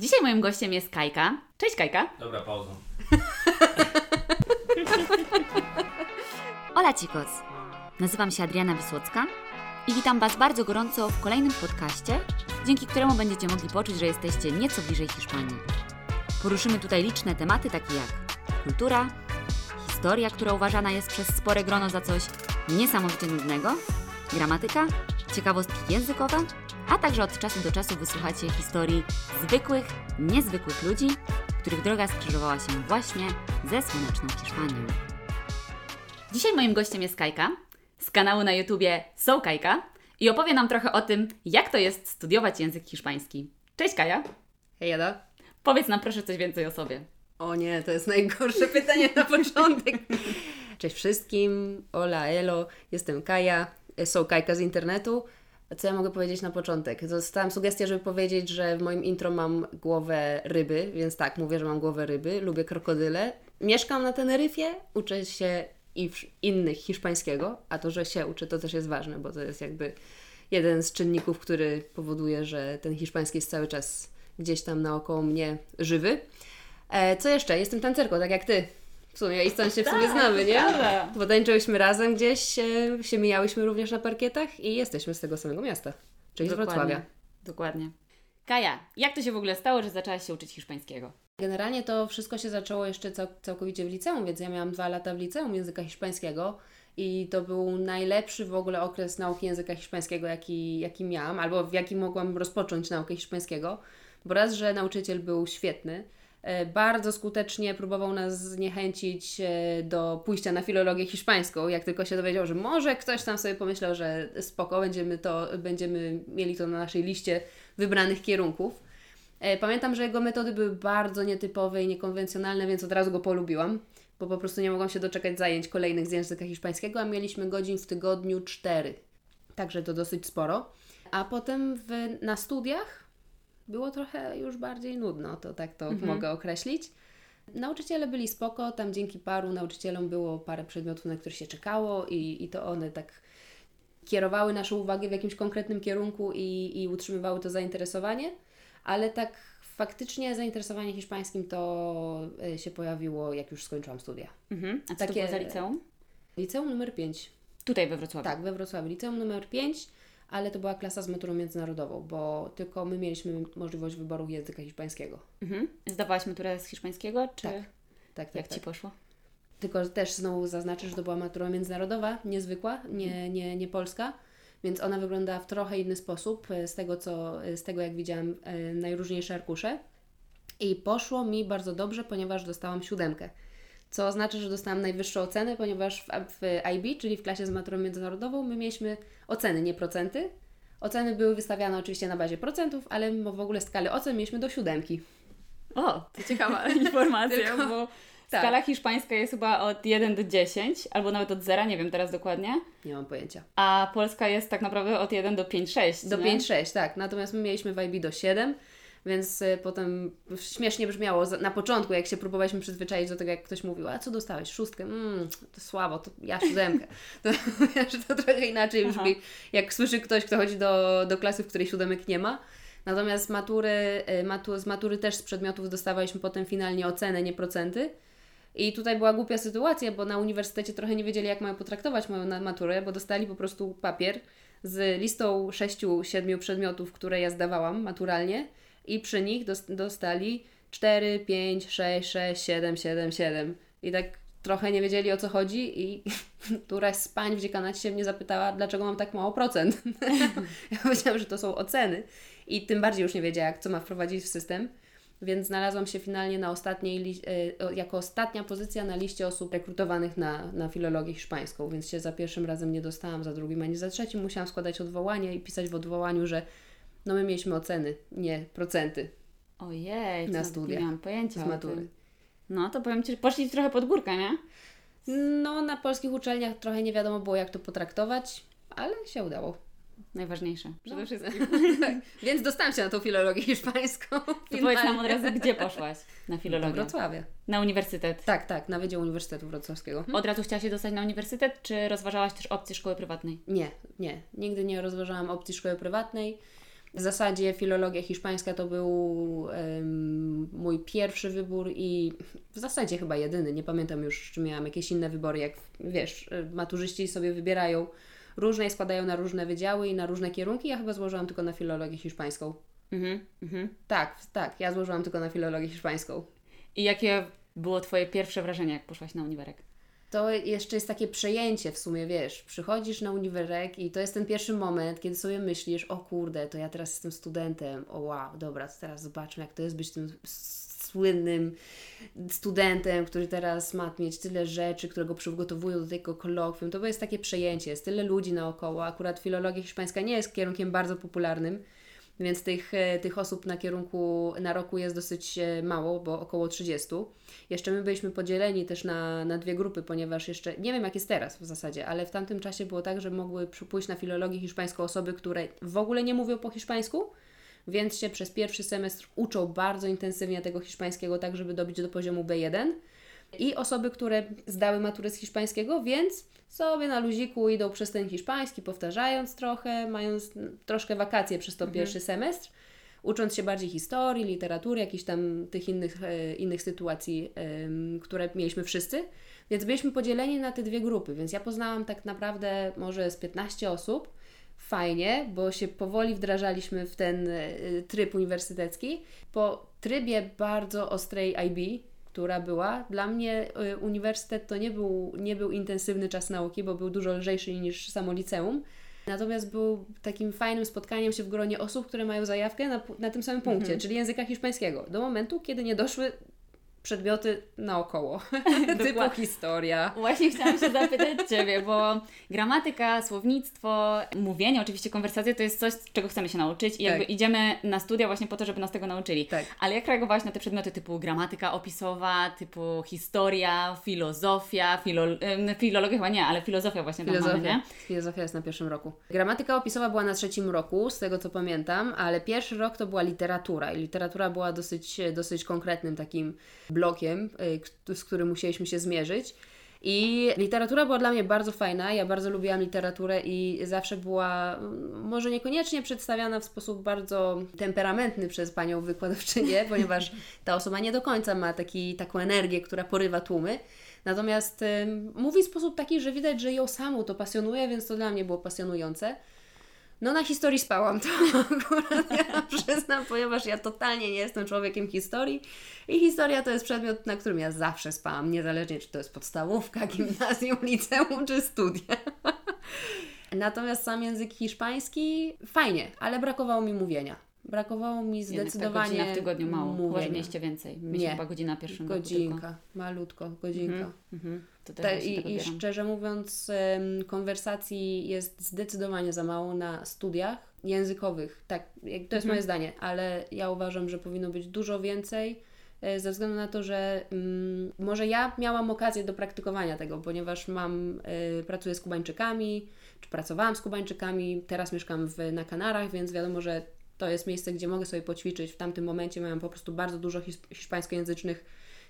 Dzisiaj moim gościem jest Kajka. Cześć Kajka. Dobra, pauza. Hola chicos. Nazywam się Adriana Wisłocka i witam Was bardzo gorąco w kolejnym podcaście, dzięki któremu będziecie mogli poczuć, że jesteście nieco bliżej Hiszpanii. Poruszymy tutaj liczne tematy takie jak kultura, historia, która uważana jest przez spore grono za coś niesamowicie nudnego, gramatyka, ciekawostki językowe, a także od czasu do czasu wysłuchacie historii zwykłych, niezwykłych ludzi, których droga skrzyżowała się właśnie ze słoneczną Hiszpanią. Dzisiaj moim gościem jest Kajka z kanału na YouTubie So Kajka i opowie nam trochę o tym, jak to jest studiować język hiszpański. Cześć Kaja, Hej Jada. powiedz nam proszę coś więcej o sobie. O nie, to jest najgorsze pytanie na początek. Cześć wszystkim, hola, elo, jestem Kaja, są Kajka z internetu. Co ja mogę powiedzieć na początek? Dostałam sugestię, żeby powiedzieć, że w moim intro mam głowę ryby, więc tak, mówię, że mam głowę ryby, lubię krokodyle. Mieszkam na Teneryfie, uczę się i innych hiszpańskiego, a to, że się uczę, to też jest ważne, bo to jest jakby jeden z czynników, który powoduje, że ten hiszpański jest cały czas gdzieś tam naokoło mnie żywy. E, co jeszcze? Jestem tancerką, tak jak ty. Sumie i stąd się w sumie Tak, znamy, nie? Bo tańczyłyśmy razem gdzieś, e, się mijałyśmy również na parkietach i jesteśmy z tego samego miasta, czyli z Wrocławia. Dokładnie. Kaja, jak to się w ogóle stało, że zaczęłaś się uczyć hiszpańskiego? Generalnie to wszystko się zaczęło jeszcze cał, całkowicie w liceum, więc ja miałam dwa lata w liceum języka hiszpańskiego i to był najlepszy w ogóle okres nauki języka hiszpańskiego, jaki, jaki miałam, albo w jakim mogłam rozpocząć naukę hiszpańskiego, bo raz, że nauczyciel był świetny, bardzo skutecznie próbował nas zniechęcić e, do pójścia na filologię hiszpańską, jak tylko się dowiedział, że może ktoś tam sobie pomyślał, że spoko, będziemy, to, będziemy mieli to na naszej liście wybranych kierunków. E, Pamiętam, że jego metody były bardzo nietypowe i niekonwencjonalne, więc od razu go polubiłam, bo po prostu nie mogłam się doczekać zajęć kolejnych z języka hiszpańskiego, a mieliśmy godzin w tygodniu cztery. Także to dosyć sporo. A potem w, na studiach było trochę już bardziej nudno, to tak to mogę określić. Nauczyciele byli spoko, tam dzięki paru nauczycielom było parę przedmiotów, na które się czekało i, i to one tak kierowały naszą uwagę w jakimś konkretnym kierunku i, i utrzymywały to zainteresowanie, ale tak faktycznie zainteresowanie hiszpańskim to y, się pojawiło, jak już skończyłam studia. Mhm. A co to Takie- było za liceum? Liceum numer 5. Tutaj we Wrocławiu. Tak, we Wrocławiu. Liceum numer 5, ale to była klasa z maturą międzynarodową, bo tylko my mieliśmy możliwość wyboru języka hiszpańskiego. Mhm. Zdawałaś maturę z hiszpańskiego, czy Tak. Tak, tak, jak tak. Ci poszło? Tylko też znowu zaznaczę, że to była matura międzynarodowa, niezwykła, nie, nie, nie polska, więc ona wyglądała w trochę inny sposób, e, z tego, co, z tego jak widziałam e, najróżniejsze arkusze. I poszło mi bardzo dobrze, ponieważ dostałam siódemkę. Co oznacza, że dostałam najwyższą ocenę, ponieważ w, IB, czyli w klasie z maturą międzynarodową, my mieliśmy oceny, nie procenty. Oceny były wystawiane oczywiście na bazie procentów, ale w ogóle skali ocen mieliśmy do siódemki. O, to ciekawa informacja, Tylko- bo tak. skala hiszpańska jest chyba od 1 do 10, albo nawet od 0, nie wiem teraz dokładnie, Nie mam pojęcia. a polska jest tak naprawdę od 1 do 5-6. Do nie? 5-6, tak. Natomiast my mieliśmy w IB do 7, więc y, potem śmiesznie brzmiało na początku, jak się próbowaliśmy przyzwyczaić do tego, jak ktoś mówił, a co dostałeś? Szóstkę? Mmm, to słabo, to ja siódemkę. To, to trochę inaczej Aha. brzmi, jak słyszy ktoś, kto chodzi do, do klasy, w której siódemek nie ma. Natomiast matury, y, matu, z matury też z przedmiotów dostawaliśmy potem finalnie ocenę, nie procenty. I tutaj była głupia sytuacja, bo na uniwersytecie trochę nie wiedzieli, jak mają potraktować moją maturę, bo dostali po prostu papier z listą sześciu, siedmiu przedmiotów, które ja zdawałam maturalnie i przy nich dos- dostali 4, 5, 6, 6, 7, 7, 7. I tak trochę nie wiedzieli o co chodzi i któraś z pań w dziekanacie się mnie zapytała, dlaczego mam tak mało procent. ja powiedziałam, że to są oceny i tym bardziej już nie wiedziała, jak co ma wprowadzić w system. Więc znalazłam się finalnie na ostatniej, e, jako ostatnia pozycja na liście osób rekrutowanych na, na filologię hiszpańską, więc się za pierwszym razem nie dostałam, za drugim ani za trzecim musiałam składać odwołanie i pisać w odwołaniu, że no my mieliśmy oceny, nie procenty Ojej, Na to studiach. Nie mam pojęcia z matury. tym. No to powiem Ci, że poszli trochę pod górkę, nie? No, na polskich uczelniach trochę nie wiadomo było, jak to potraktować, ale się udało. Najważniejsze. Przede No. wszystkim. Więc dostałam się na tą filologię hiszpańską. To powiedz nam od razu, gdzie poszłaś na filologię? Wrocławia. Na uniwersytet. Tak, tak, na Wydział Uniwersytetu Wrocławskiego. Od razu chciałaś się dostać na uniwersytet, czy rozważałaś też opcję szkoły prywatnej? Nie, nie. Nigdy nie rozważałam opcji szkoły prywatnej. W zasadzie filologia hiszpańska to był em, mój pierwszy wybór i w zasadzie chyba jedyny. Nie pamiętam już, czy miałam jakieś inne wybory, jak wiesz, maturzyści sobie wybierają różne i składają na różne wydziały i na różne kierunki. Ja chyba złożyłam tylko na filologię hiszpańską. Mhm, mhm. Tak, tak, ja złożyłam tylko na filologię hiszpańską. I jakie było Twoje pierwsze wrażenie, jak poszłaś na uniwerek? To jeszcze jest takie przejęcie w sumie, wiesz, przychodzisz na uniwerek i to jest ten pierwszy moment, kiedy sobie myślisz, o kurde, to ja teraz jestem studentem, o wow, dobra, to teraz zobaczmy, jak to jest być tym słynnym studentem, który teraz ma mieć tyle rzeczy, które go przygotowują do tego kolokwium. To jest takie przejęcie, jest tyle ludzi naokoło. Akurat filologia hiszpańska nie jest kierunkiem bardzo popularnym, więc tych, e, tych osób na kierunku na roku jest dosyć e, mało, bo około 30. Jeszcze my byliśmy podzieleni też na, na dwie grupy, ponieważ jeszcze, nie wiem jak jest teraz w zasadzie, ale w tamtym czasie było tak, że mogły pójść na filologię hiszpańską osoby, które w ogóle nie mówią po hiszpańsku, więc się przez pierwszy semestr uczą bardzo intensywnie tego hiszpańskiego, tak żeby dobić do poziomu B1. I osoby, które zdały maturę z hiszpańskiego, więc sobie na luziku idą przez ten hiszpański, powtarzając trochę, mając troszkę wakacje przez to mhm. pierwszy semestr, ucząc się bardziej historii, literatury, jakichś tam tych innych, e, innych sytuacji, które mieliśmy wszyscy. Więc byliśmy podzieleni na te dwie grupy, więc ja poznałam tak naprawdę może z 15 osób. Fajnie, bo się powoli wdrażaliśmy w ten e, tryb uniwersytecki. Po trybie bardzo ostrej IB, która była. Dla mnie y, uniwersytet to nie był, nie był intensywny czas nauki, bo był dużo lżejszy niż samo liceum. Natomiast był takim fajnym spotkaniem się w gronie osób, które mają zajawkę na, na tym samym punkcie, mhm. czyli języka hiszpańskiego. Do momentu, kiedy nie doszły przedmioty naokoło, typu historia. Właśnie chciałam się zapytać Ciebie, bo gramatyka, słownictwo, mówienie, oczywiście konwersacja to jest coś, czego chcemy się nauczyć i tak. jakby idziemy na studia właśnie po to, żeby nas tego nauczyli. Tak. Ale jak reagować na te przedmioty typu gramatyka opisowa, typu historia, filozofia, filo, filologia chyba nie, ale filozofia właśnie filozofia. tam mamy, nie? Filozofia jest na pierwszym roku. Gramatyka opisowa była na trzecim roku, z tego co pamiętam, ale pierwszy rok to była literatura i literatura była dosyć, dosyć konkretnym takim blokiem, y, z którym musieliśmy się zmierzyć. I literatura była dla mnie bardzo fajna. Ja bardzo lubiłam literaturę i zawsze była, mm, może niekoniecznie przedstawiana w sposób bardzo temperamentny przez panią wykładowczynię, ponieważ ta osoba nie do końca ma taki, taką energię, która porywa tłumy. Natomiast y, mówi w sposób taki, że widać, że ją samą to pasjonuje, więc to dla mnie było pasjonujące. No na historii spałam, to akurat ja przyznam, ponieważ ja totalnie nie jestem człowiekiem historii i historia to jest przedmiot, na którym ja zawsze spałam, niezależnie czy to jest podstawówka, gimnazjum, liceum czy studia. Natomiast sam język hiszpański fajnie, ale brakowało mi mówienia. Brakowało mi zdecydowanie. Jednak w tygodniu mało. Mówienia. Chyba, że mieliście więcej. Nie. chyba godzina pierwszym Godzinka, malutko, godzinka. Te, i, I szczerze mówiąc, konwersacji jest zdecydowanie za mało na studiach językowych. Tak, to jest mhm. moje zdanie, ale ja uważam, że powinno być dużo więcej e, ze względu na to, że mm, może ja miałam okazję do praktykowania tego, ponieważ mam, y, pracuję z Kubańczykami, czy pracowałam z Kubańczykami, teraz mieszkam w, na Kanarach, więc wiadomo, że to jest miejsce, gdzie mogę sobie poćwiczyć. W tamtym momencie miałam po prostu bardzo dużo hiszpańskojęzycznych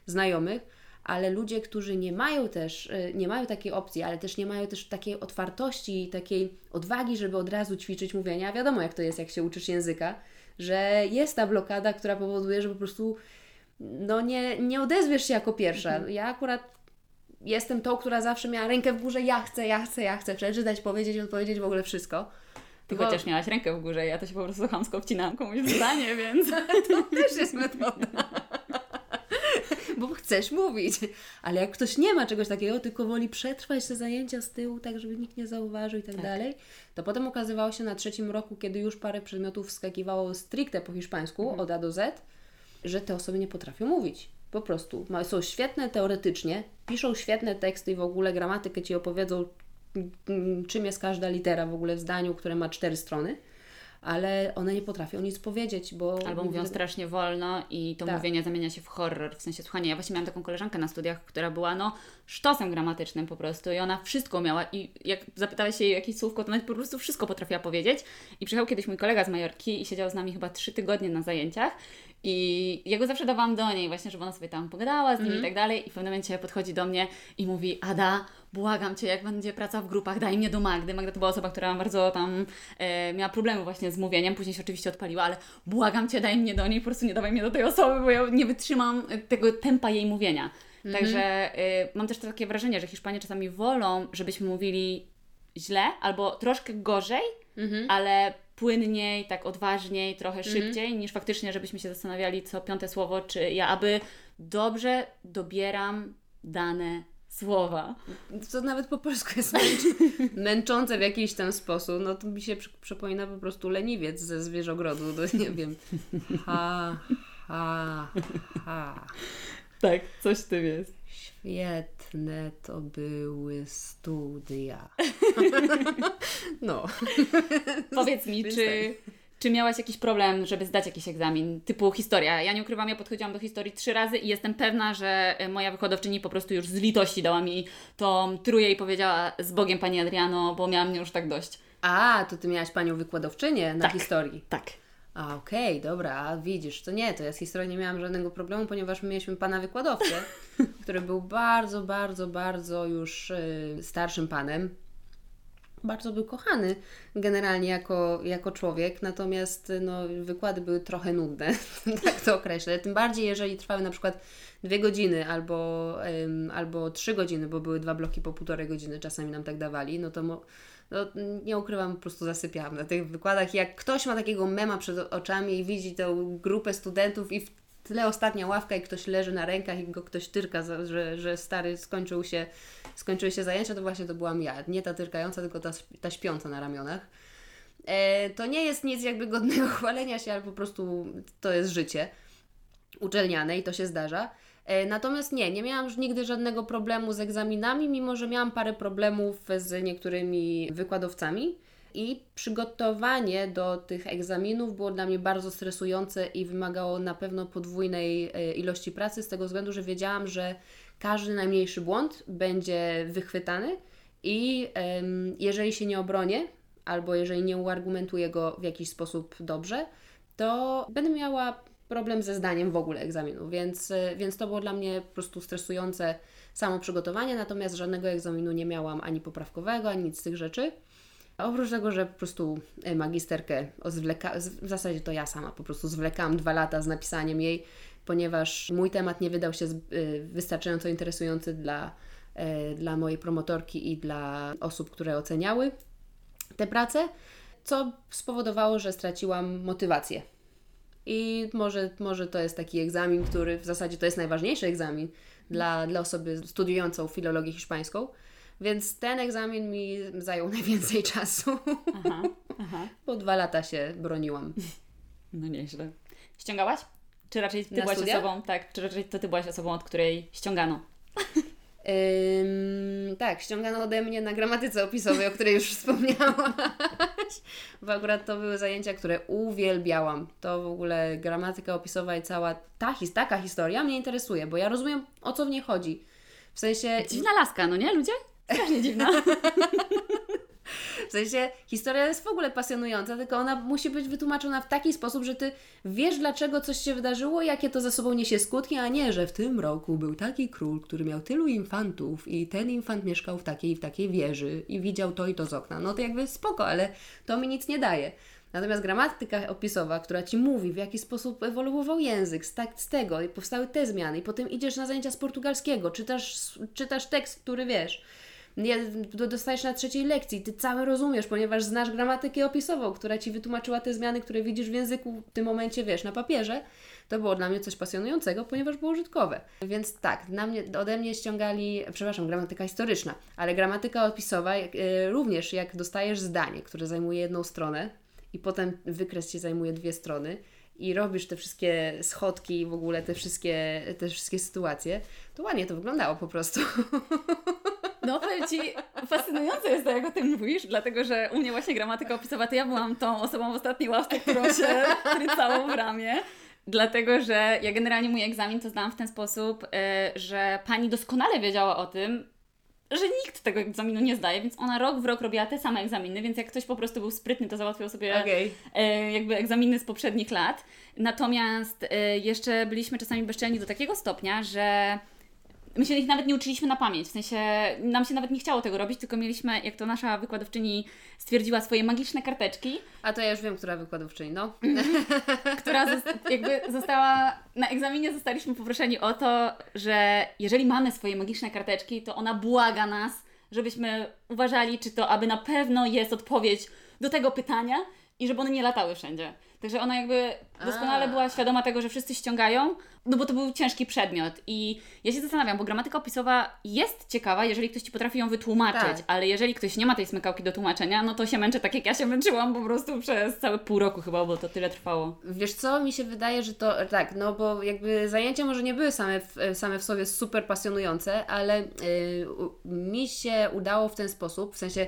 znajomych ale ludzie, którzy nie mają też, y, nie mają takiej opcji, ale też nie mają też takiej otwartości, takiej odwagi, żeby od razu ćwiczyć mówienia. Wiadomo, jak to jest, jak się uczysz języka, że jest ta blokada, która powoduje, że po prostu no nie, nie odezwiesz się jako pierwsza. Mhm. Ja akurat jestem tą, która zawsze miała rękę w górze, ja chcę, ja chcę, ja chcę przeczytać, powiedzieć, odpowiedzieć w ogóle wszystko. Ty Bo... chociaż miałaś rękę w górze, ja to się po prostu chamsko obcinałam komuś w zdanie, więc... to też jest metoda bo chcesz mówić. Ale jak ktoś nie ma czegoś takiego, tylko woli przetrwać te zajęcia z tyłu, tak żeby nikt nie zauważył i tak, tak. dalej, to potem okazywało się na trzecim roku, kiedy już parę przedmiotów wskakiwało stricte po hiszpańsku, mhm. od A do Z, że te osoby nie potrafią mówić. Po prostu. Są świetne teoretycznie, piszą świetne teksty i w ogóle gramatykę Ci opowiedzą, czym jest każda litera w ogóle w zdaniu, które ma cztery strony ale one nie potrafią nic powiedzieć, bo... Albo mówią strasznie wolno i to tak. mówienie zamienia się w horror, w sensie słuchania. Ja właśnie miałam taką koleżankę na studiach, która była no sztosem gramatycznym po prostu i ona wszystko miała i jak zapytałeś się jej jakieś słówko, to ona po prostu wszystko potrafiła powiedzieć i przyjechał kiedyś mój kolega z Majorki i siedział z nami chyba trzy tygodnie na zajęciach I ja go zawsze dawałam do niej właśnie, żeby ona sobie tam pogadała z nimi Mhm. i tak dalej. I w pewnym momencie podchodzi do mnie i mówi, Ada, błagam Cię, jak będzie praca w grupach, daj mnie do Magdy. Magda to była osoba, która bardzo tam e, miała problemy właśnie z mówieniem, później się oczywiście odpaliła, ale błagam Cię, daj mnie do niej, po prostu nie dawaj mnie do tej osoby, bo ja nie wytrzymam e, tego tempa jej mówienia. Mhm. Także e, mam też takie wrażenie, że Hiszpanie czasami wolą, żebyśmy mówili źle albo troszkę gorzej, Mhm. ale płynniej, tak odważniej, trochę szybciej, niż faktycznie, żebyśmy się zastanawiali co piąte słowo, czy ja aby dobrze dobieram dane słowa. To nawet po polsku jest męcz... męczące w jakiś tam sposób. No to mi się przy- przypomina po prostu leniwiec ze zwierzogrodu. To nie wiem. Ha, ha, ha. Tak, coś w tym jest. Świetne to były studia. No. Powiedz mi, czy, czy miałaś jakiś problem, żeby zdać jakiś egzamin, typu historia? Ja nie ukrywam, ja podchodziłam do historii trzy razy i jestem pewna, że e, moja wykładowczyni po prostu już z litości dała mi tą tróję i powiedziała z Bogiem Pani Adriano, bo miałam już tak dość. A, to ty miałaś panią wykładowczynię na Tak. historii. Tak. A, okej, dobra, a widzisz, to nie, to ja z historią nie miałam żadnego problemu, ponieważ my mieliśmy pana wykładowcę, który był bardzo, bardzo, bardzo już y, starszym panem. Bardzo był kochany generalnie jako, jako człowiek, natomiast no, wykłady były trochę nudne, tak to określę. Tym bardziej, jeżeli trwały na przykład dwie godziny albo, ym, albo trzy godziny, bo były dwa bloki po półtorej godziny, czasami nam tak dawali, no to mo- no, nie ukrywam, po prostu zasypiałam na tych wykładach. Jak ktoś ma takiego mema przed oczami i widzi tą grupę studentów i w tle ostatnia ławka i ktoś leży na rękach i go ktoś tyrka, że, że stary skończył się, skończyły się zajęcia, to właśnie to byłam ja. Nie ta tyrkająca, tylko ta, ta śpiąca na ramionach. E, to nie jest nic jakby godnego chwalenia się, ale po prostu to jest życie uczelniane i to się zdarza. E, Natomiast nie, nie miałam już nigdy żadnego problemu z egzaminami, mimo że miałam parę problemów z niektórymi wykładowcami. I przygotowanie do tych egzaminów było dla mnie bardzo stresujące i wymagało na pewno podwójnej e, ilości pracy, z tego względu, że wiedziałam, że każdy najmniejszy błąd będzie wychwytany i jeżeli się nie obronię, albo jeżeli nie uargumentuję go w jakiś sposób dobrze, to będę miała problem ze zdaniem w ogóle egzaminu, więc, e, więc to było dla mnie po prostu stresujące samo przygotowanie, natomiast żadnego egzaminu nie miałam ani poprawkowego, ani nic z tych rzeczy. Oprócz tego, że po prostu e, magisterkę zwleka, w zasadzie to ja sama po prostu zwlekałam dwa lata z napisaniem jej, ponieważ mój temat nie wydał się y, wystarczająco interesujący dla, e, dla mojej promotorki i dla osób, które oceniały tę pracę, co spowodowało, że straciłam motywację. I może, może to jest taki egzamin, który w zasadzie to jest najważniejszy egzamin dla, dla osoby studiującą filologię hiszpańską. Więc ten egzamin mi zajął najwięcej czasu, Aha, aha. bo dwa lata się broniłam. No nieźle. Ściągałaś? Czy raczej ty Na byłaś studia? osobą, tak, czy raczej to ty byłaś osobą, od której ściągano? Ym, tak, ściągano ode mnie na gramatyce opisowej, o której już wspomniałaś. Bo akurat to były zajęcia, które uwielbiałam. To w ogóle gramatyka opisowa i cała ta, his- taka historia mnie interesuje, bo ja rozumiem o co w niej chodzi. W sensie, Dziwna laska, no nie ludzie? Strasznie dziwna. w sensie historia jest w ogóle pasjonująca, tylko ona musi być wytłumaczona w taki sposób, że ty wiesz, dlaczego coś się wydarzyło, jakie to za sobą niesie skutki, a nie, że w tym roku był taki król, który miał tylu infantów i ten infant mieszkał w takiej i w takiej wieży i widział to i to z okna. No to jakby spoko, ale to mi nic nie daje. Natomiast gramatyka opisowa, która ci mówi, w jaki sposób ewoluował język, z, tak, z tego i powstały te zmiany, i potem idziesz na zajęcia z portugalskiego, czytasz, czytasz tekst, który wiesz, dostajesz na trzeciej lekcji, ty cały rozumiesz, ponieważ znasz gramatykę opisową, która ci wytłumaczyła te zmiany, które widzisz w języku w tym momencie, wiesz, na papierze. To było dla mnie coś pasjonującego, ponieważ było użytkowe. Więc tak, na mnie, ode mnie ściągali, przepraszam, gramatyka historyczna, ale gramatyka opisowa jak, e, również jak dostajesz zdanie, które zajmuje jedną stronę i potem wykres ci zajmuje dwie strony i robisz te wszystkie schodki, w ogóle te wszystkie, te wszystkie sytuacje, to ładnie to wyglądało po prostu. No powiem Ci, fascynujące jest to, jak o tym mówisz, dlatego że u mnie właśnie gramatyka opisowa, to ja byłam tą osobą w ostatniej ławce, którą się trycało w ramię. Dlatego, że ja generalnie mój egzamin to zdałam w ten sposób, y, że pani doskonale wiedziała o tym, że nikt tego egzaminu nie zdaje, więc ona rok w rok robiła te same egzaminy, więc jak ktoś po prostu był sprytny, to załatwiał sobie Okej. e, jakby egzaminy z poprzednich lat. Natomiast e, jeszcze byliśmy czasami bezczelni do takiego stopnia, że my się ich nawet nie uczyliśmy na pamięć, w sensie nam się nawet nie chciało tego robić, tylko mieliśmy, jak to nasza wykładowczyni stwierdziła, swoje magiczne karteczki, A to ja już wiem, która wykładowczyni, no. która jakby została, na egzaminie zostaliśmy poproszeni o to, że jeżeli mamy swoje magiczne karteczki, to ona błaga nas, żebyśmy uważali, czy to aby na pewno jest odpowiedź do tego pytania i żeby one nie latały wszędzie. Także ona jakby doskonale A. była świadoma tego, że wszyscy ściągają, no bo to był ciężki przedmiot. I ja się zastanawiam, bo gramatyka opisowa jest ciekawa, jeżeli ktoś Ci potrafi ją wytłumaczyć, Tak. ale jeżeli ktoś nie ma tej smykałki do tłumaczenia, no to się męczę tak jak ja się męczyłam po prostu przez całe pół roku chyba, bo to tyle trwało. Wiesz co, mi się wydaje, że to tak, no bo jakby zajęcia może nie były same w, same w sobie super pasjonujące, ale y, u- mi się udało w ten sposób, w sensie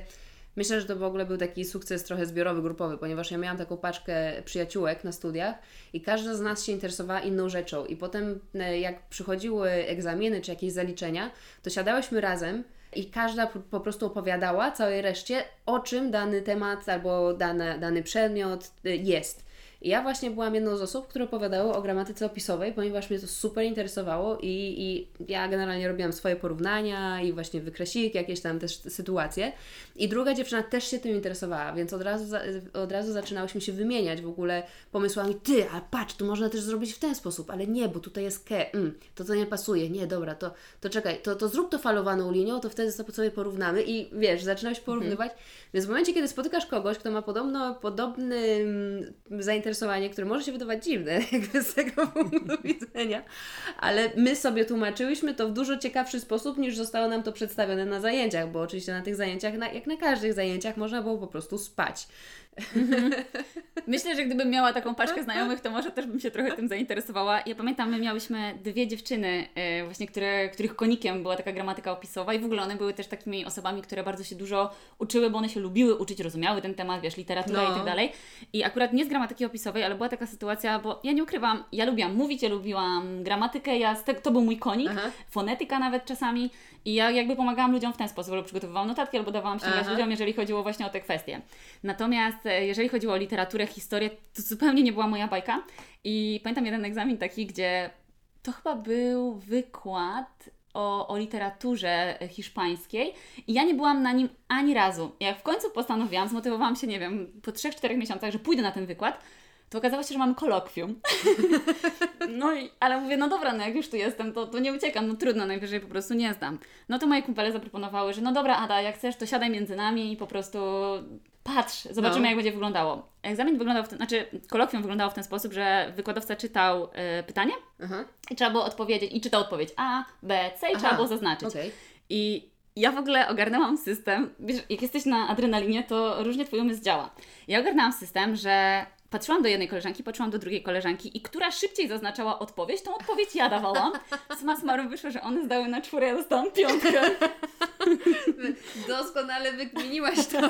myślę, że to w ogóle był taki sukces trochę zbiorowy, grupowy, ponieważ ja miałam taką paczkę przyjaciółek na studiach i każda z nas się interesowała inną rzeczą i potem y, jak przychodziły egzaminy czy jakieś zaliczenia, to siadałyśmy razem i każda po, prostu opowiadała całej reszcie, o czym dany temat albo dane, dany przedmiot y, jest. I ja właśnie byłam jedną z osób, które opowiadały o gramatyce opisowej, ponieważ mnie to super interesowało i, i ja generalnie robiłam swoje porównania i właśnie wykresiki, jakieś tam też sytuacje. I druga dziewczyna też się tym interesowała, więc od razu, od razu zaczynałyśmy się wymieniać w ogóle pomysłami. Ty, a patrz, tu można też zrobić w ten sposób, ale nie, bo tutaj jest ke, mm, to to nie pasuje, nie, dobra, to, to czekaj, to, to zrób to falowaną linią, to wtedy sobie porównamy i wiesz, zaczynałeś porównywać. Więc w momencie, kiedy spotykasz kogoś, kto ma podobno, podobne mm, zainteresowanie, które może się wydawać dziwne, jakby z tego punktu widzenia, ale my sobie tłumaczyłyśmy to w dużo ciekawszy sposób, niż zostało nam to przedstawione na zajęciach, bo oczywiście na tych zajęciach, na, jak na każdych zajęciach, można było po prostu spać. Myślę, że gdybym miała taką paczkę znajomych, to może też bym się trochę tym zainteresowała. Ja pamiętam, my miałyśmy dwie dziewczyny, e, właśnie, które, których konikiem była taka gramatyka opisowa i w ogóle one były też takimi osobami, które bardzo się dużo uczyły, bo one się lubiły uczyć, rozumiały ten temat, wiesz, literatura No. i tak dalej. I akurat nie z gramatyki opisowej, ale była taka sytuacja, bo ja nie ukrywam, ja lubiłam mówić, ja lubiłam gramatykę, ja to był mój konik, Aha. fonetyka nawet czasami i ja jakby pomagałam ludziom w ten sposób, albo przygotowywałam notatki, albo dawałam ściągać ludziom, jeżeli chodziło właśnie o te kwestie. Natomiast e, jeżeli chodziło o literaturę, historię, to zupełnie nie była moja bajka. I pamiętam jeden egzamin taki, gdzie to chyba był wykład o, o literaturze hiszpańskiej i ja nie byłam na nim ani razu. Jak w końcu postanowiłam, zmotywowałam się, nie wiem, po 3-4 miesiącach, że pójdę na ten wykład, to okazało się, że mamy kolokwium. No i, ale mówię, no dobra, no jak już tu jestem, to, to nie uciekam, no trudno, najwyżej po prostu nie zdam. No to moje kumpele zaproponowały, że no dobra Ada, jak chcesz, to siadaj między nami i po prostu patrz, zobaczymy No. jak będzie wyglądało. Egzamin wyglądał w ten, znaczy kolokwium wyglądało w ten sposób, że wykładowca czytał e, pytanie Aha. i trzeba było odpowiedzieć, i czytał odpowiedź A, B, C i Aha, trzeba było zaznaczyć. Okej. I ja w ogóle ogarnęłam system, wiesz, jak jesteś na adrenalinie, to różnie Twój umysł działa. Ja ogarnęłam system, że patrzyłam do jednej koleżanki, patrzyłam do drugiej koleżanki i która szybciej zaznaczała odpowiedź, tą odpowiedź ja dawałam. Z masmarum wyszło, że one zdały na czwórę, ja dostałam piątkę. Doskonale wykminiłaś to.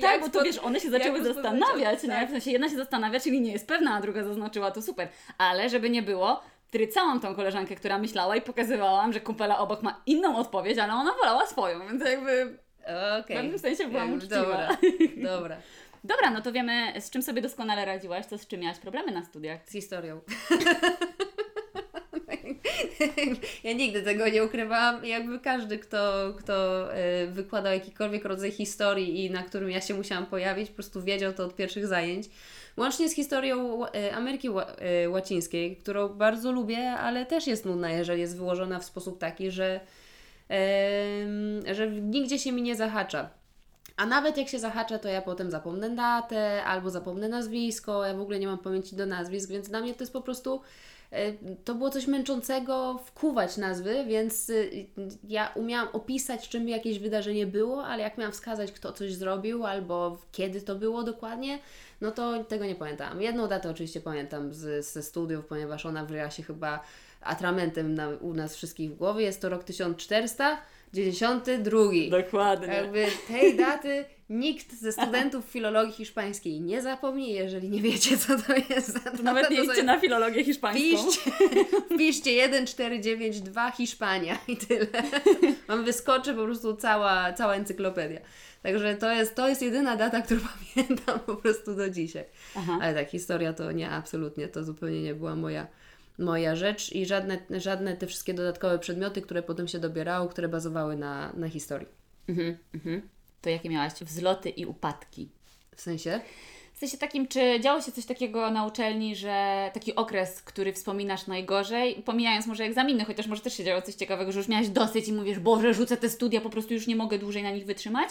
Tak, bo to wiesz, one się zaczęły zastanawiać, nie? tak. W sensie jedna się zastanawia, czyli nie jest pewna, a druga zaznaczyła, to super. Ale żeby nie było, trycałam tą koleżankę, która myślała i pokazywałam, że kumpela obok ma inną odpowiedź, ale ona wolała swoją, więc jakby Okej. w pewnym sensie byłam uczciwa. Dobra, dobra. Dobra, no to wiemy, z czym sobie doskonale radziłaś, to z czym miałaś problemy na studiach. Z historią. Ja nigdy tego nie ukrywałam. Jakby każdy, kto, kto e, wykładał jakikolwiek rodzaj historii i na którym ja się musiałam pojawić, po prostu wiedział to od pierwszych zajęć. Łącznie z historią e, Ameryki e, Łacińskiej, którą bardzo lubię, ale też jest nudna, jeżeli jest wyłożona w sposób taki, że, że nigdzie się mi nie zahacza. A nawet jak się zahacza, to ja potem zapomnę datę albo zapomnę nazwisko. Ja w ogóle nie mam pamięci do nazwisk, więc dla mnie to jest po prostu. e, To było coś męczącego wkuwać nazwy, więc y, ja umiałam opisać, czym jakieś wydarzenie było, ale jak miałam wskazać, kto coś zrobił albo kiedy to było dokładnie, no to tego nie pamiętam. Jedną datę oczywiście pamiętam z, ze studiów, ponieważ ona wryła się chyba atramentem na, u nas wszystkich w głowie. Jest to rok 1400. 92. Dokładnie. Jakby tej daty nikt ze studentów filologii hiszpańskiej nie zapomni, jeżeli nie wiecie, co to jest. data, Nawet nie to idźcie sobie na filologię hiszpańską. Wpiszcie, wpiszcie 1492 Hiszpania i tyle. Wam wyskoczy po prostu cała, cała encyklopedia. Także to jest, to jest jedyna data, którą pamiętam po prostu do dzisiaj. Aha. Ale tak, historia to nie, absolutnie, to zupełnie nie była moja, moja rzecz i żadne, żadne te wszystkie dodatkowe przedmioty, które potem się dobierało, które bazowały na, na historii. Mhm, mhm. To jakie miałaś wzloty i upadki? W sensie? W sensie takim, czy działo się coś takiego na uczelni, że taki okres, który wspominasz najgorzej, pomijając może egzaminy, chociaż może też się działo coś ciekawego, że już miałaś dosyć i mówisz, Boże, rzucę te studia, po prostu już nie mogę dłużej na nich wytrzymać.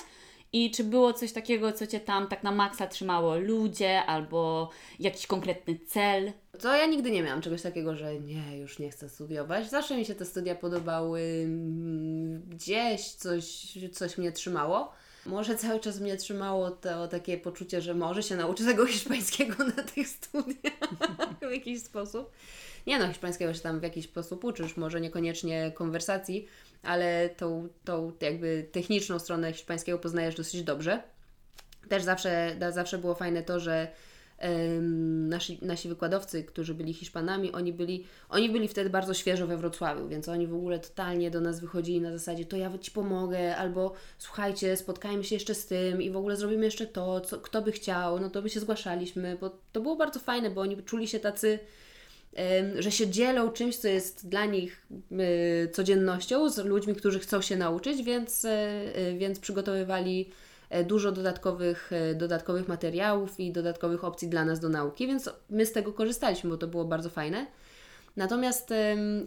I czy było coś takiego, co Cię tam tak na maksa trzymało? Ludzie albo jakiś konkretny cel? To ja nigdy nie miałam czegoś takiego, że nie, już nie chcę studiować. Zawsze mi się te studia podobały, mm, gdzieś coś, coś mnie trzymało. Może cały czas mnie trzymało to takie poczucie, że może się nauczę tego hiszpańskiego na tych studiach w jakiś sposób. Nie no, hiszpańskiego się tam w jakiś sposób uczysz, może niekoniecznie konwersacji, ale tą, tą jakby techniczną stronę hiszpańskiego poznajesz dosyć dobrze. Też zawsze, zawsze było fajne to, że nasi, nasi wykładowcy, którzy byli Hiszpanami, oni byli, oni byli wtedy bardzo świeżo we Wrocławiu, więc oni w ogóle totalnie do nas wychodzili na zasadzie to ja Ci pomogę, albo słuchajcie, spotkajmy się jeszcze z tym i w ogóle zrobimy jeszcze to, co, kto by chciał, no to by się zgłaszaliśmy, bo to było bardzo fajne, bo oni czuli się tacy że się dzielą czymś, co jest dla nich y, codziennością z ludźmi, którzy chcą się nauczyć, więc, y, y, więc przygotowywali e, dużo dodatkowych, e, dodatkowych materiałów i dodatkowych opcji dla nas do nauki, więc my z tego korzystaliśmy, bo to było bardzo fajne. Natomiast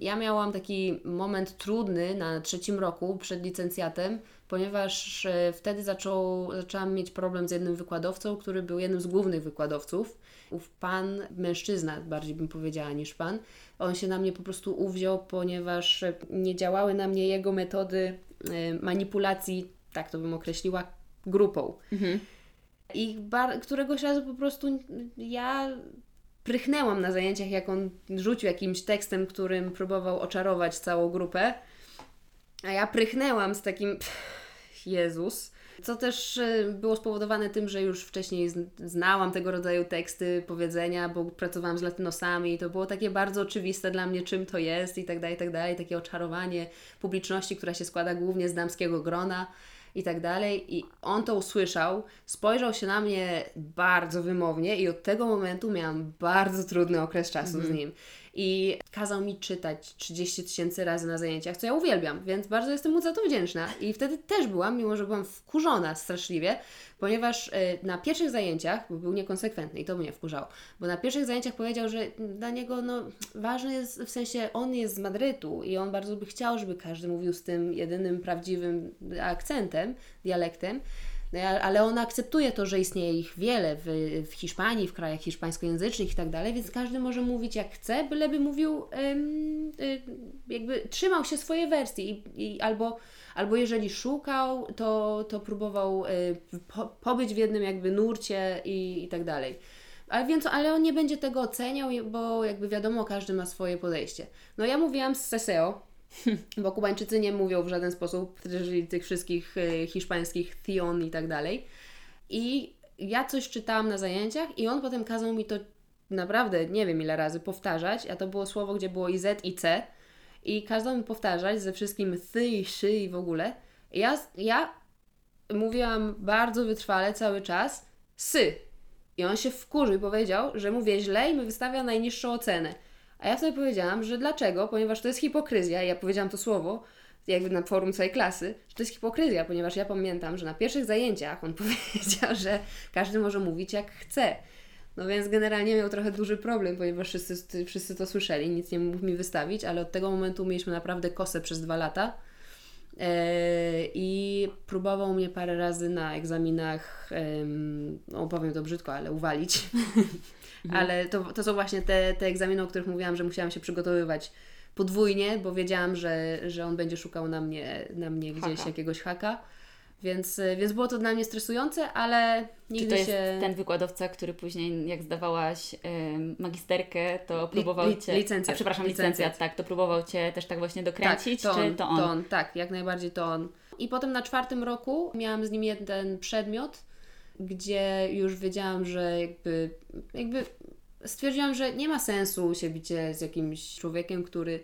ja miałam taki moment trudny na trzecim roku przed licencjatem, ponieważ e, wtedy zaczął, zaczęłam mieć problem z jednym wykładowcą, który był jednym z głównych wykładowców. Ów pan, mężczyzna bardziej bym powiedziała niż pan, on się na mnie po prostu uwziął, ponieważ nie działały na mnie jego metody e, manipulacji, tak to bym określiła, grupą. I bar- któregoś razu po prostu ja prychnęłam na zajęciach, jak on rzucił jakimś tekstem, którym próbował oczarować całą grupę. A ja prychnęłam z takim Jezus. Co też e, było spowodowane tym, że już wcześniej zn- znałam tego rodzaju teksty, powiedzenia, bo pracowałam z latynosami i to było takie bardzo oczywiste dla mnie, czym to jest i tak dalej, i tak dalej. Takie oczarowanie publiczności, która się składa głównie z damskiego grona i tak dalej. I on to usłyszał, spojrzał się na mnie bardzo wymownie i od tego momentu miałam bardzo trudny okres czasu z nim. I kazał mi czytać 30 tysięcy razy na zajęciach, co ja uwielbiam, więc bardzo jestem mu za to wdzięczna. I wtedy też byłam, mimo że byłam wkurzona straszliwie, ponieważ e, na pierwszych zajęciach, bo był niekonsekwentny i to mnie wkurzało, bo na pierwszych zajęciach powiedział, że dla niego no, ważne jest, w sensie on jest z Madrytu i on bardzo by chciał, żeby każdy mówił z tym jedynym prawdziwym akcentem, dialektem, ale on akceptuje to, że istnieje ich wiele w, w Hiszpanii, w krajach hiszpańskojęzycznych i tak dalej, więc każdy może mówić jak chce, byleby mówił, em, y, jakby trzymał się swojej wersji i, i albo, albo jeżeli szukał, to, to próbował y, po, pobyć w jednym jakby nurcie i, i tak dalej. Ale, więc, ale on nie będzie tego oceniał, bo jakby wiadomo, każdy ma swoje podejście. No ja mówiłam z Seseo, bo Kubańczycy nie mówią w żaden sposób, czyli tych wszystkich y, hiszpańskich Thion i tak dalej. I ja coś czytałam na zajęciach i on potem kazał mi to naprawdę nie wiem ile razy powtarzać, a to było słowo, gdzie było i Z i C i kazał mi powtarzać ze wszystkim ty i szy i w ogóle. I ja, ja mówiłam bardzo wytrwale cały czas sy. I on się wkurzył i powiedział, że mówię źle i mi wystawia najniższą ocenę. A ja wtedy powiedziałam, że dlaczego? Ponieważ to jest hipokryzja. Ja powiedziałam to słowo, jakby na forum całej klasy, że to jest hipokryzja, ponieważ ja pamiętam, że na pierwszych zajęciach on powiedział, że każdy może mówić jak chce. No więc generalnie miał trochę duży problem, ponieważ wszyscy, wszyscy to słyszeli, nic nie mógł mi wystawić, ale od tego momentu mieliśmy naprawdę kosę przez dwa lata. Eee, I próbował mnie parę razy na egzaminach, em, no powiem to brzydko, ale uwalić. Ale to, to są właśnie te, te egzaminy, o których mówiłam, że musiałam się przygotowywać podwójnie, bo wiedziałam, że, że on będzie szukał na mnie, na mnie gdzieś Haka. jakiegoś haka. Więc, więc było to dla mnie stresujące, ale nigdy Czy to jest się... ten wykładowca, który później, jak zdawałaś ym, magisterkę, to próbował li, Cię... licencjat. A, przepraszam, licencjat, tak. To próbował Cię też tak właśnie dokręcić, tak, to czy on, to on? To on, tak, jak najbardziej to on. I potem na czwartym roku miałam z nim jeden przedmiot, gdzie już wiedziałam, że jakby, jakby stwierdziłam, że nie ma sensu się bicie z jakimś człowiekiem, który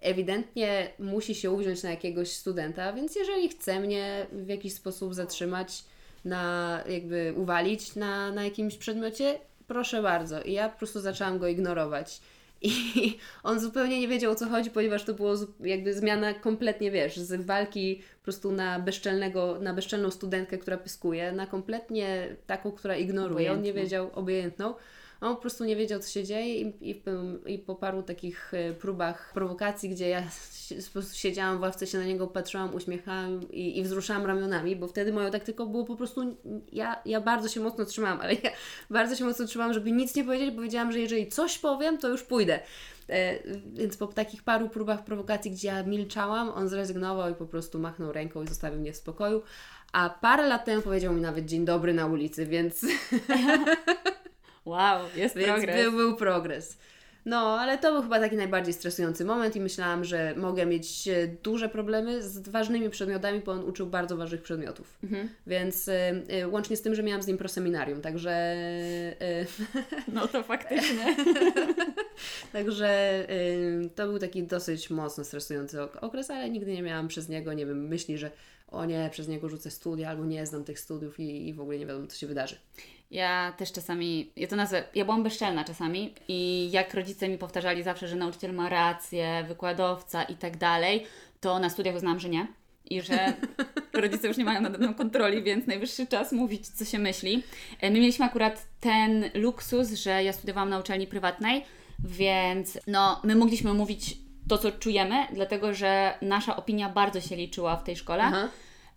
ewidentnie musi się uwziąć na jakiegoś studenta, więc jeżeli chce mnie w jakiś sposób zatrzymać, na jakby uwalić na, na jakimś przedmiocie, proszę bardzo. I ja po prostu zaczęłam go ignorować. I on zupełnie nie wiedział o co chodzi, ponieważ to było jakby zmiana kompletnie, wiesz, z walki po prostu na bezczelnego, na bezczelną studentkę, która pyskuje, na kompletnie taką, która ignoruje. On nie wiedział, obojętną. On po prostu nie wiedział, co się dzieje i, i, i po paru takich e, próbach prowokacji, gdzie ja po prostu siedziałam w ławce, się na niego patrzyłam, uśmiechałam i, i wzruszałam ramionami, bo wtedy moją taktyką było po prostu, ja, ja bardzo się mocno trzymałam, ale ja bardzo się mocno trzymałam, żeby nic nie powiedzieć, bo wiedziałam, że jeżeli coś powiem, to już pójdę. E, więc po takich paru próbach prowokacji, gdzie ja milczałam, on zrezygnował i po prostu machnął ręką i zostawił mnie w spokoju. A parę lat temu powiedział mi nawet dzień dobry na ulicy, więc... Wow, jest Więc progres. Był, był progres. No, ale to był chyba taki najbardziej stresujący moment i myślałam, że mogę mieć e, duże problemy z ważnymi przedmiotami, bo on uczył bardzo ważnych przedmiotów. Mhm. Więc y, y, łącznie z tym, że miałam z nim proseminarium, także y, No to faktycznie. także y, to był taki dosyć mocno stresujący ok- okres, ale nigdy nie miałam przez niego, nie wiem, myśli, że o nie, przez niego rzucę studia albo nie znam tych studiów i, i w ogóle nie wiadomo, co się wydarzy. Ja też czasami, ja to nazwę, ja byłam bezczelna czasami i jak rodzice mi powtarzali zawsze, że nauczyciel ma rację, wykładowca i tak dalej, to na studiach uznałam, że nie. I że rodzice już nie mają nade mną kontroli, więc najwyższy czas mówić, co się myśli. E, My mieliśmy akurat ten luksus, że ja studiowałam na uczelni prywatnej, więc no, my mogliśmy mówić to, co czujemy, dlatego że nasza opinia bardzo się liczyła w tej szkole. Aha.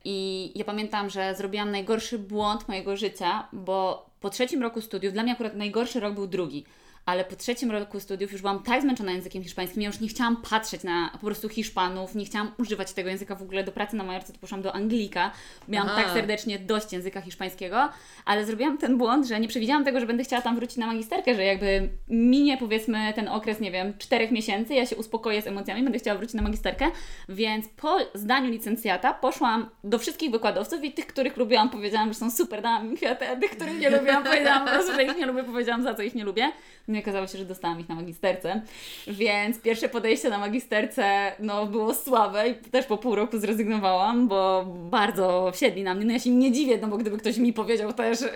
I ja pamiętam, że zrobiłam najgorszy błąd mojego życia, bo po trzecim roku studiów, dla mnie akurat najgorszy rok był drugi, ale po trzecim roku studiów już byłam tak zmęczona językiem hiszpańskim, ja już nie chciałam patrzeć na po prostu Hiszpanów, nie chciałam używać tego języka w ogóle do pracy na Majorce, to poszłam do Anglika, miałam Aha. tak serdecznie dość języka hiszpańskiego, ale zrobiłam ten błąd, że nie przewidziałam tego, że będę chciała tam wrócić na magisterkę, że jakby minie powiedzmy ten okres, nie wiem, czterech miesięcy, ja się uspokoję z emocjami, będę chciała wrócić na magisterkę, więc po zdaniu licencjata poszłam do wszystkich wykładowców i tych, których lubiłam, powiedziałam, że są super, dałam im kwiaty, a tych, których nie lubiłam, powiedziałam po prostu, że ich nie lubię, powiedziałam, za co ich nie lubię. No i okazało się, że dostałam ich na magisterce, więc pierwsze podejście na magisterce, no, było słabe i też po pół roku zrezygnowałam, bo bardzo wsiedli na mnie. No ja się nie dziwię, no bo gdyby ktoś mi powiedział też, y,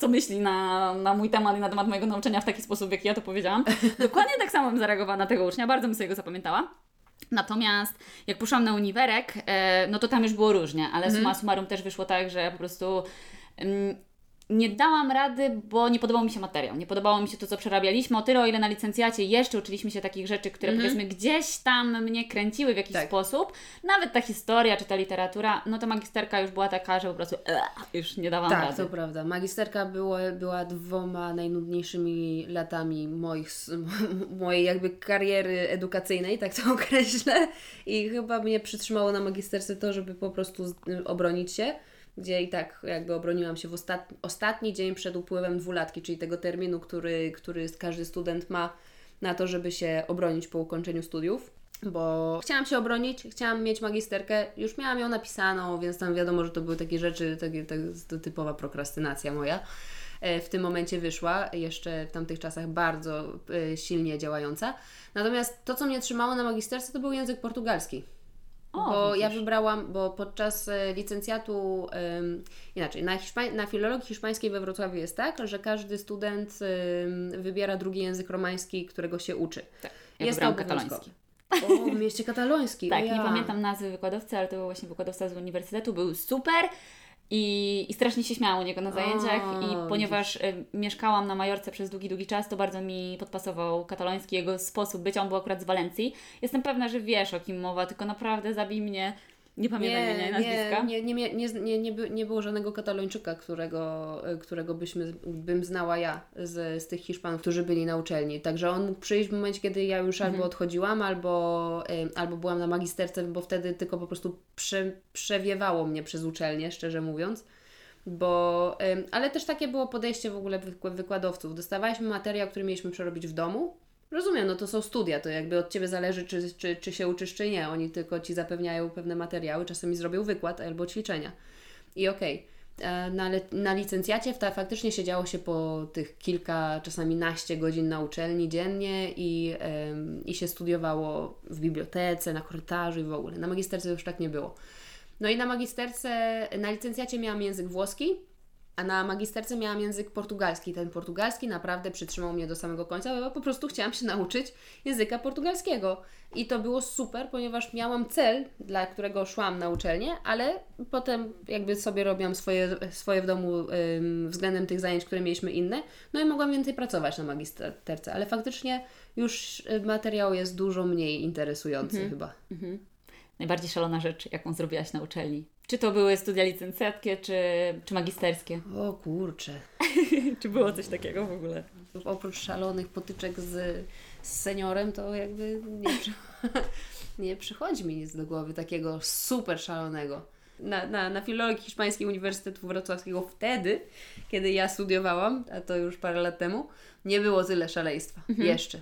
co myśli na, na mój temat i na temat mojego nauczania w taki sposób, w jaki ja to powiedziałam, dokładnie tak samo bym zareagowała na tego ucznia, bardzo bym sobie go zapamiętała. Natomiast jak poszłam na uniwerek, e, no to tam już było różnie, ale summa summarum też wyszło tak, że po prostu mm, nie dałam rady, bo nie podobał mi się materiał. Nie podobało mi się to, co przerabialiśmy. O tyle, o ile na licencjacie jeszcze uczyliśmy się takich rzeczy, które powiedzmy gdzieś tam mnie kręciły w jakiś Tak. sposób, nawet ta historia czy ta literatura, no to magisterka już była taka, że po prostu już nie dawałam Tak, rady. to prawda. Magisterka było, była dwoma najnudniejszymi latami moich, mojej jakby kariery edukacyjnej, tak to określę. I chyba mnie przytrzymało na magisterce to, żeby po prostu obronić się, gdzie i tak jakby obroniłam się w ostat, ostatni dzień przed upływem dwulatki, czyli tego terminu, który, który każdy student ma na to, żeby się obronić po ukończeniu studiów. Bo chciałam się obronić, chciałam mieć magisterkę, już miałam ją napisaną, więc tam wiadomo, że to były takie rzeczy, takie, tak, typowa prokrastynacja moja. E, W tym momencie wyszła, jeszcze w tamtych czasach bardzo e, silnie działająca. Natomiast to, co mnie trzymało na magisterce, to był język portugalski. O, bo ja widzisz. wybrałam, bo podczas e, licencjatu, em, inaczej, na, hiszpań, na filologii hiszpańskiej we Wrocławiu jest tak, że każdy student em, wybiera drugi język romański, którego się uczy. Tak. Ja jest to kataloński. O, mieście kataloński. Tak, ja. nie pamiętam nazwy wykładowcy, ale to był właśnie wykładowca z uniwersytetu, był super i, i strasznie się śmiałam u niego na zajęciach i ponieważ y, mieszkałam na Majorce przez długi, długi czas, to bardzo mi podpasował kataloński, jego sposób bycia, on był akurat z Walencji. Jestem pewna, że wiesz o kim mowa, tylko naprawdę zabij mnie, Nie pamiętam imienia i nazwiska. Nie, nie, nie, nie, nie, nie, by, nie było żadnego katalończyka, którego, którego byśmy, bym znała ja z, z tych Hiszpanów, którzy byli na uczelni. Także on mógł przyjść w momencie, kiedy ja już albo odchodziłam, albo, albo byłam na magisterce, bo wtedy tylko po prostu prze, przewiewało mnie przez uczelnię, szczerze mówiąc. Bo, ale też takie było podejście w ogóle wyk- wykładowców. Dostawaliśmy materiał, który mieliśmy przerobić w domu. Rozumiem, no to są studia, to jakby od Ciebie zależy, czy, czy, czy się uczysz, czy nie. Oni tylko Ci zapewniają pewne materiały, czasami zrobią wykład albo ćwiczenia. I okej. E, Na, na licencjacie ta, faktycznie siedziało się po tych kilka, czasami naście godzin na uczelni dziennie i, em, i się studiowało w bibliotece, na korytarzu i w ogóle. Na magisterce już tak nie było. No i na magisterce, na licencjacie miałam język włoski, a na magisterce miałam język portugalski. Ten portugalski naprawdę przytrzymał mnie do samego końca, bo po prostu chciałam się nauczyć języka portugalskiego. I to było super, ponieważ miałam cel, dla którego szłam na uczelnię, ale potem jakby sobie robiłam swoje, swoje w domu ym, względem tych zajęć, które mieliśmy inne. No i mogłam więcej pracować na magisterce, ale faktycznie już y, materiał jest dużo mniej interesujący chyba. Najbardziej szalona rzecz, jaką zrobiłaś na uczelni. Czy to były studia licencjackie, czy, czy magisterskie? O kurczę. czy było coś takiego w ogóle? oprócz szalonych potyczek z, z seniorem, to jakby nie, przy, nie przychodzi mi nic do głowy takiego super szalonego. Na, na, na filologii hiszpańskiej Uniwersytetu Wrocławskiego wtedy, kiedy ja studiowałam, a to już parę lat temu, nie było tyle szaleństwa. Jeszcze.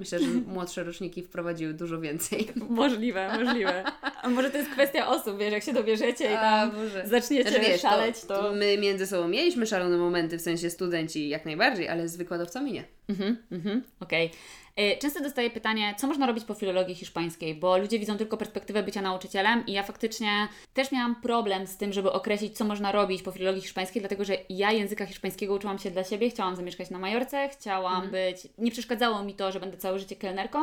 Myślę, że młodsze roczniki wprowadziły dużo więcej. Możliwe, możliwe. A może to jest kwestia osób, wiesz, jak się dobierzecie i tam może. zaczniecie Znaczy, wiesz, szaleć, to... to my między sobą mieliśmy szalone momenty, w sensie studenci jak najbardziej, ale z wykładowcami nie. Mhm, mhm, okej. Y, Często dostaję pytanie, co można robić po filologii hiszpańskiej, bo ludzie widzą tylko perspektywę bycia nauczycielem i ja faktycznie też miałam problem z tym, żeby określić, co można robić po filologii hiszpańskiej, dlatego że ja języka hiszpańskiego uczyłam się dla siebie, chciałam zamieszkać na Majorce, chciałam być, nie przeszkadzało mi to, że będę całe życie kelnerką,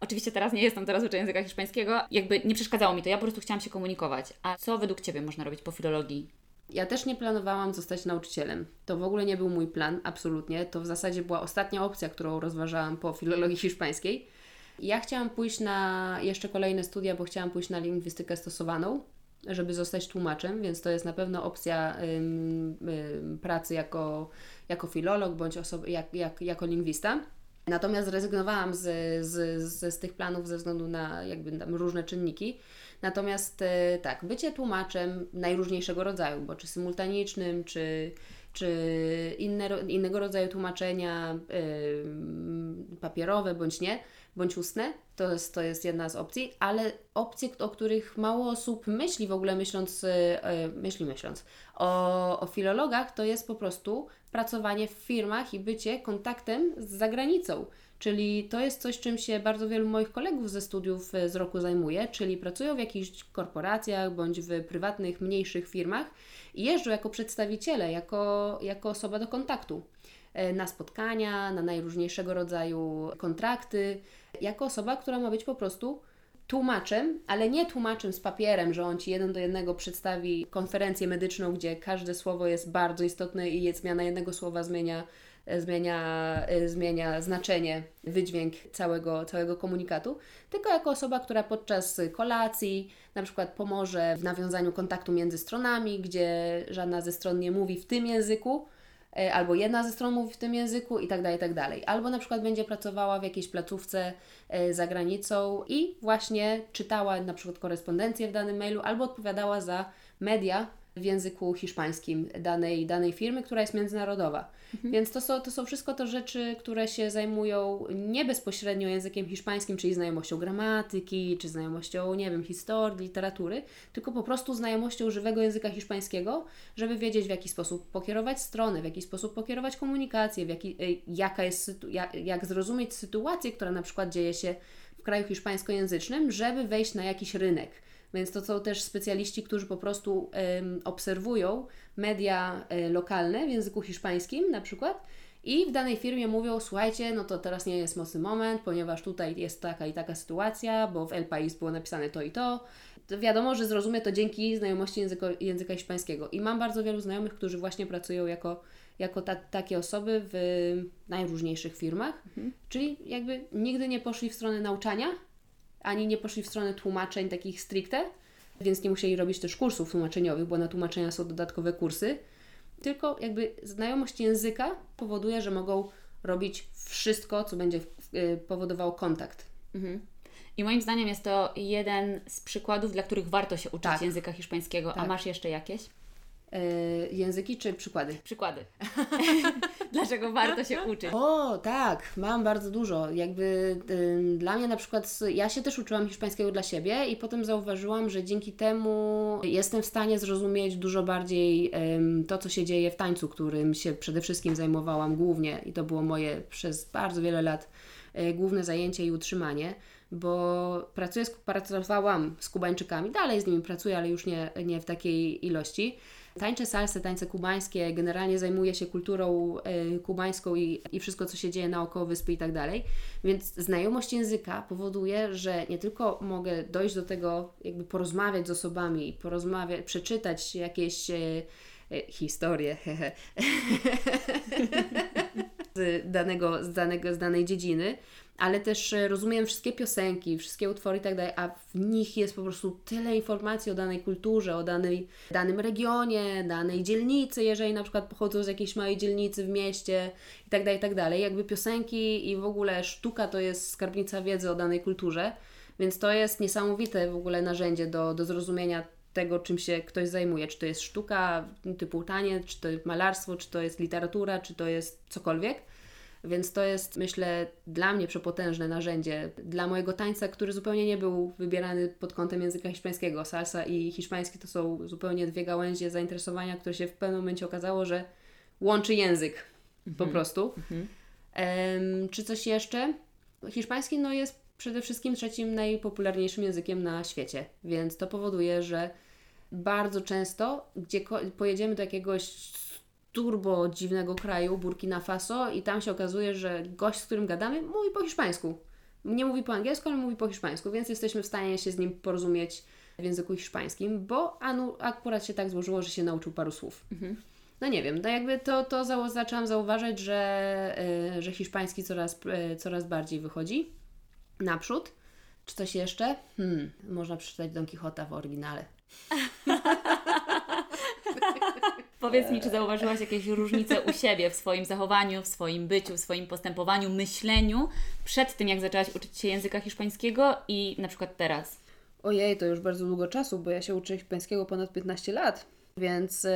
Oczywiście teraz nie jestem, teraz uczę języka hiszpańskiego, jakby nie przeszkadzało mi to, ja po prostu chciałam się komunikować. A co według Ciebie można robić po filologii? Ja też nie planowałam zostać nauczycielem. To w ogóle nie był mój plan, absolutnie. To w zasadzie była ostatnia opcja, którą rozważałam po filologii hiszpańskiej. Ja chciałam pójść na jeszcze kolejne studia, bo chciałam pójść na lingwistykę stosowaną, żeby zostać tłumaczem, więc to jest na pewno opcja ym, ym, pracy jako, jako filolog bądź osob- jak, jak, jako lingwista. Natomiast zrezygnowałam z, z, z, z tych planów ze względu na jakby różne czynniki. Natomiast e, tak, bycie tłumaczem najróżniejszego rodzaju, bo czy symultanicznym, czy, czy inne, innego rodzaju tłumaczenia ym, papierowe bądź nie, bądź ustne, to jest, to jest jedna z opcji, ale opcje, o których mało osób myśli w ogóle myśląc, e, myśli myśląc o, o filologach, to jest po prostu pracowanie w firmach i bycie kontaktem z zagranicą. Czyli to jest coś, czym się bardzo wielu moich kolegów ze studiów e, z roku zajmuje, czyli pracują w jakichś korporacjach bądź w prywatnych, mniejszych firmach i jeżdżą jako przedstawiciele, jako, jako osoba do kontaktu e, na spotkania, na najróżniejszego rodzaju kontrakty, jako osoba, która ma być po prostu tłumaczem, ale nie tłumaczem z papierem, że on ci jeden do jednego przedstawi konferencję medyczną, gdzie każde słowo jest bardzo istotne i zmiana jednego słowa zmienia, zmienia, e, zmienia znaczenie, wydźwięk całego, całego komunikatu, tylko jako osoba, która podczas kolacji na przykład pomoże w nawiązaniu kontaktu między stronami, gdzie żadna ze stron nie mówi w tym języku, e, albo jedna ze stron mówi w tym języku i tak dalej, i tak dalej. Albo na przykład będzie pracowała w jakiejś placówce e, za granicą i właśnie czytała na przykład korespondencję w danym mailu, albo odpowiadała za media w języku hiszpańskim danej, danej firmy, która jest międzynarodowa. Więc to są, to są wszystko to rzeczy, które się zajmują nie bezpośrednio językiem hiszpańskim, czyli znajomością gramatyki, czy znajomością, nie wiem, historii, literatury, tylko po prostu znajomością żywego języka hiszpańskiego, żeby wiedzieć w jaki sposób pokierować stronę, w jaki sposób pokierować komunikację, w jaki, y, jaka jest, jak, jak zrozumieć sytuację, która na przykład dzieje się w kraju hiszpańskojęzycznym, żeby wejść na jakiś rynek. Więc to są też specjaliści, którzy po prostu obserwują media e, lokalne w języku hiszpańskim na przykład i w danej firmie mówią, słuchajcie, no to teraz nie jest mocny moment, ponieważ tutaj jest taka i taka sytuacja, bo w El País było napisane to i to. to wiadomo, że zrozumie to dzięki znajomości języko, języka hiszpańskiego. I mam bardzo wielu znajomych, którzy właśnie pracują jako, jako ta, takie osoby w najróżniejszych firmach, czyli jakby nigdy nie poszli w stronę nauczania, ani nie poszli w stronę tłumaczeń takich stricte, więc nie musieli robić też kursów tłumaczeniowych, bo na tłumaczenia są dodatkowe kursy. Tylko jakby znajomość języka powoduje, że mogą robić wszystko, co będzie y, powodowało kontakt. Mhm. I moim zdaniem jest to jeden z przykładów, dla których warto się uczyć Tak. języka hiszpańskiego. A Tak. masz jeszcze jakieś? Y, języki czy przykłady? Przykłady. Dlaczego warto się uczyć? O, tak, mam bardzo dużo. Jakby ym, dla mnie na przykład, ja się też uczyłam hiszpańskiego dla siebie i potem zauważyłam, że dzięki temu jestem w stanie zrozumieć dużo bardziej ym, to, co się dzieje w tańcu, którym się przede wszystkim zajmowałam głównie i to było moje przez bardzo wiele lat y, główne zajęcie i utrzymanie. Bo pracuję, pracowałam z Kubańczykami, dalej z nimi pracuję, ale już nie, nie w takiej ilości. Tańczę salsę, tańce kubańskie, generalnie zajmuję się kulturą e, kubańską i, i wszystko, co się dzieje naokoło wyspy i tak dalej. Więc znajomość języka powoduje, że nie tylko mogę dojść do tego, jakby porozmawiać z osobami, porozmawiać, przeczytać jakieś e, e, historie z, danego, z, danego, z danej dziedziny, ale też e, rozumiem wszystkie piosenki, wszystkie utwory i tak dalej, a w nich jest po prostu tyle informacji o danej kulturze, o danej, danym regionie, danej dzielnicy, jeżeli na przykład pochodzą z jakiejś małej dzielnicy w mieście i tak dalej, i tak dalej. Jakby piosenki i w ogóle sztuka to jest skarbnica wiedzy o danej kulturze, więc to jest niesamowite w ogóle narzędzie do, do zrozumienia tego, czym się ktoś zajmuje. Czy to jest sztuka typu taniec, czy to jest malarstwo, czy to jest literatura, czy to jest cokolwiek. Więc to jest, myślę, dla mnie przepotężne narzędzie. Dla mojego tańca, który zupełnie nie był wybierany pod kątem języka hiszpańskiego. Salsa i hiszpański to są zupełnie dwie gałęzie zainteresowania, które się w pewnym momencie okazało, że łączy język po prostu. Em, czy coś jeszcze? Hiszpański no, jest przede wszystkim trzecim najpopularniejszym językiem na świecie, więc to powoduje, że bardzo często, gdzie pojedziemy do jakiegoś turbo dziwnego kraju, Burkina Faso, i tam się okazuje, że gość, z którym gadamy, mówi po hiszpańsku. Nie mówi po angielsku, ale mówi po hiszpańsku, więc jesteśmy w stanie się z nim porozumieć w języku hiszpańskim, bo Anu akurat się tak złożyło, że się nauczył paru słów. No nie wiem, no jakby to, to zaczęłam zauważać, że, y, że hiszpański coraz, y, coraz bardziej wychodzi naprzód. Czy coś jeszcze? Hmm, można przeczytać Don Quixota w oryginale. Powiedz mi, czy zauważyłaś jakieś różnice u siebie w swoim zachowaniu, w swoim byciu, w swoim postępowaniu, myśleniu przed tym, jak zaczęłaś uczyć się języka hiszpańskiego i na przykład teraz? Ojej, to już bardzo długo czasu, bo ja się uczę hiszpańskiego ponad 15 lat. Więc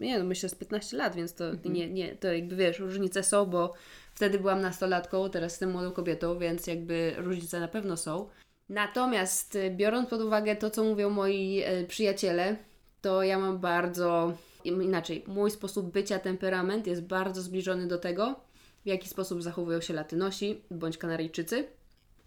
nie, no myślę z 15 lat, więc to nie, nie, to jakby wiesz, różnice są, bo wtedy byłam nastolatką, teraz jestem młodą kobietą, więc jakby różnice na pewno są. Natomiast y, biorąc pod uwagę to, co mówią moi y, przyjaciele, to ja mam bardzo inaczej. Mój sposób bycia, temperament jest bardzo zbliżony do tego, w jaki sposób zachowują się Latynosi bądź Kanaryjczycy.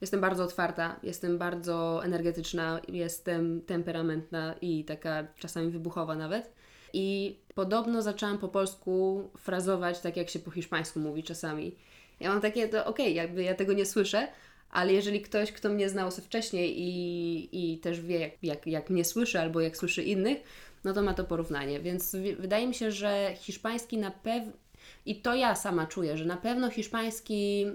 Jestem bardzo otwarta, jestem bardzo energetyczna, jestem temperamentna i taka czasami wybuchowa nawet. I podobno zaczęłam po polsku frazować tak, jak się po hiszpańsku mówi czasami. Ja mam takie, to okej, jakby ja tego nie słyszę, ale jeżeli ktoś, kto mnie znał wcześniej i, i też wie, jak, jak, jak mnie słyszy albo jak słyszy innych, no to ma to porównanie. Więc wi- wydaje mi się, że hiszpański na pewno, i to ja sama czuję, że na pewno hiszpański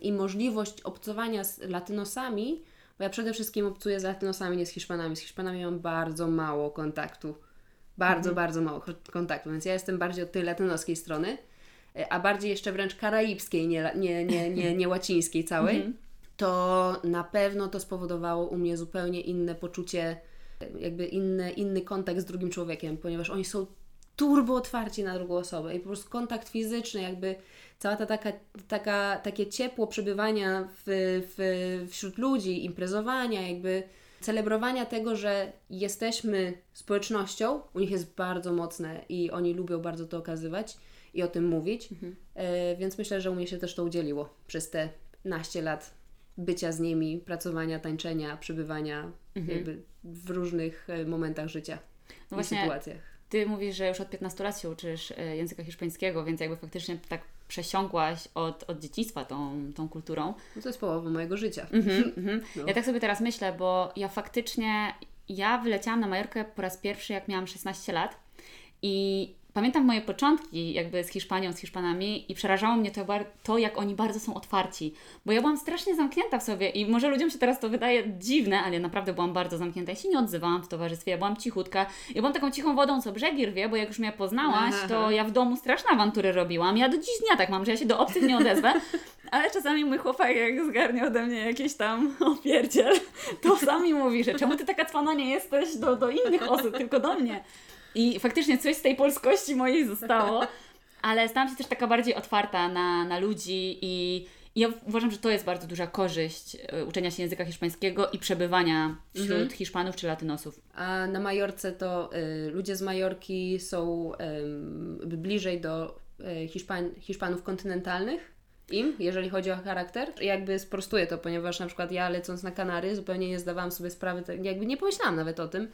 i możliwość obcowania z latynosami, bo ja przede wszystkim obcuję z latynosami, nie z Hiszpanami. Z Hiszpanami mam bardzo mało kontaktu. Bardzo, bardzo mało ko- kontaktu, więc ja jestem bardziej od tej latynoskiej strony, e, a bardziej jeszcze wręcz karaibskiej, nie, nie, nie, nie, nie łacińskiej całej. To na pewno to spowodowało u mnie zupełnie inne poczucie, e, jakby inny, inny kontakt z drugim człowiekiem, ponieważ oni są turbo otwarci na drugą osobę i po prostu kontakt fizyczny, jakby cała ta taka, taka, takie ciepło przebywania w, w, wśród ludzi, imprezowania, jakby celebrowania tego, że jesteśmy społecznością, u nich jest bardzo mocne i oni lubią bardzo to okazywać i o tym mówić, e, więc myślę, że u mnie się też to udzieliło przez te naście lat bycia z nimi, pracowania, tańczenia, przebywania jakby w różnych e, momentach życia No i sytuacjach. Ty mówisz, że już od 15 lat się uczysz e, języka hiszpańskiego, więc jakby faktycznie tak przesiąkłaś od, od dzieciństwa tą, tą kulturą. No to jest połowa mojego życia. Mhm. No. Ja tak sobie teraz myślę, bo ja faktycznie, ja wyleciałam na Majorkę po raz pierwszy, jak miałam 16 lat i pamiętam moje początki jakby z Hiszpanią, z Hiszpanami i przerażało mnie to, to, jak oni bardzo są otwarci, bo ja byłam strasznie zamknięta w sobie i może ludziom się teraz to wydaje dziwne, ale ja naprawdę byłam bardzo zamknięta. Ja się nie odzywałam w towarzystwie, ja byłam cichutka. Ja byłam taką cichą wodą, co brzegi rwie, bo jak już mnie poznałaś, to ja w domu straszne awantury robiłam. Ja do dziś dnia tak mam, że ja się do obcych nie odezwę, ale czasami mój chłopak jak zgarnie ode mnie jakieś tam opierdziel, to sami mówi, że czemu ty taka cwana nie jesteś do, do innych osób, tylko do mnie. I faktycznie coś z tej polskości mojej zostało, ale stałam się też taka bardziej otwarta na, na ludzi i, i ja uważam, że to jest bardzo duża korzyść e, uczenia się języka hiszpańskiego i przebywania wśród mhm. Hiszpanów czy Latynosów. A na Majorce to y, ludzie z Majorki są y, bliżej do y, Hiszpan Hiszpanów kontynentalnych? im, jeżeli chodzi o charakter. Jakby sprostuję to, ponieważ na przykład ja lecąc na Kanary zupełnie nie zdawałam sobie sprawy, jakby nie pomyślałam nawet o tym,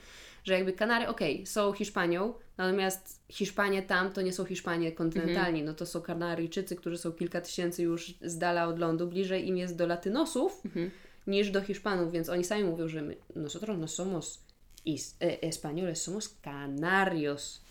że jakby Kanary, okej, okay, są Hiszpanią, natomiast Hiszpanie tam to nie są Hiszpanie kontynentalni, mhm. no to są Kanaryjczycy, którzy są kilka tysięcy już z dala od lądu, bliżej im jest do Latynosów mhm. niż do Hiszpanów, więc oni sami mówią, że my, nosotros no somos is, eh, españoles, somos canarios.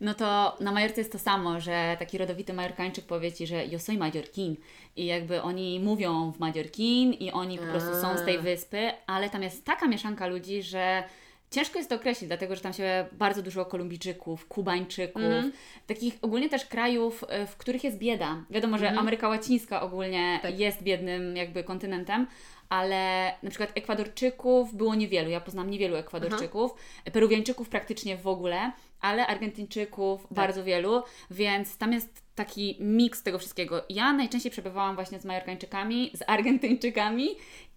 No to na Majorce jest to samo, że taki rodowity Majorkańczyk powie Ci, że yo soy Majorkin i jakby oni mówią w Majorkin i oni po prostu są z tej wyspy, ale tam jest taka mieszanka ludzi, że Ciężko jest to określić, dlatego że tam się bardzo dużo Kolumbijczyków, Kubańczyków, mm. takich ogólnie też krajów, e, w których jest bieda. Wiadomo, że mm. Ameryka Łacińska ogólnie tak. jest biednym jakby kontynentem, ale na przykład Ekwadorczyków było niewielu. Ja poznam niewielu Ekwadorczyków, Aha. Peruwiańczyków praktycznie w ogóle, ale Argentyńczyków tak. bardzo wielu, więc tam jest taki miks tego wszystkiego. Ja najczęściej przebywałam właśnie z Majorkańczykami, z Argentyńczykami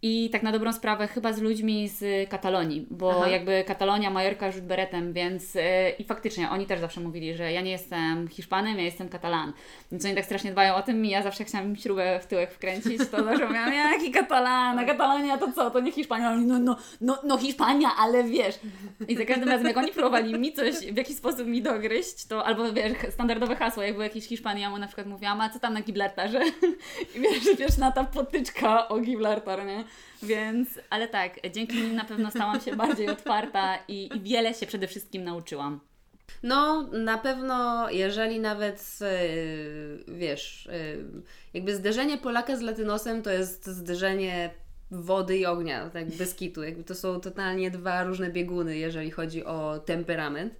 i tak na dobrą sprawę chyba z ludźmi z Katalonii, bo Aha. jakby Katalonia, Majorka rzut beretem, więc yy, i faktycznie oni też zawsze mówili, że ja nie jestem Hiszpanem, ja jestem Katalan. Więc oni tak strasznie dbają o tym i ja zawsze chciałam śrubę w tyłek wkręcić, to zawsze miałam, jaki Katalan, a Katalonia to co, to nie Hiszpania. No, no, no, no Hiszpania, ale wiesz. I za każdym razem jak oni próbowali mi coś w jakiś sposób mi dogryźć, to albo wiesz, standardowe hasło, jak był jakiś Hiszpan, ja mu na przykład mówiłam, a co tam na Gibraltarze? I wiesz, wiesz, na ta potyczka o Gibraltar, nie? Więc, ale tak, dzięki nim na pewno stałam się bardziej otwarta i, i wiele się przede wszystkim nauczyłam. No, na pewno, jeżeli nawet yy, wiesz, yy, jakby zderzenie Polaka z Latynosem to jest zderzenie wody i ognia, tak bez kitu. Jakby to są totalnie dwa różne bieguny, jeżeli chodzi o temperament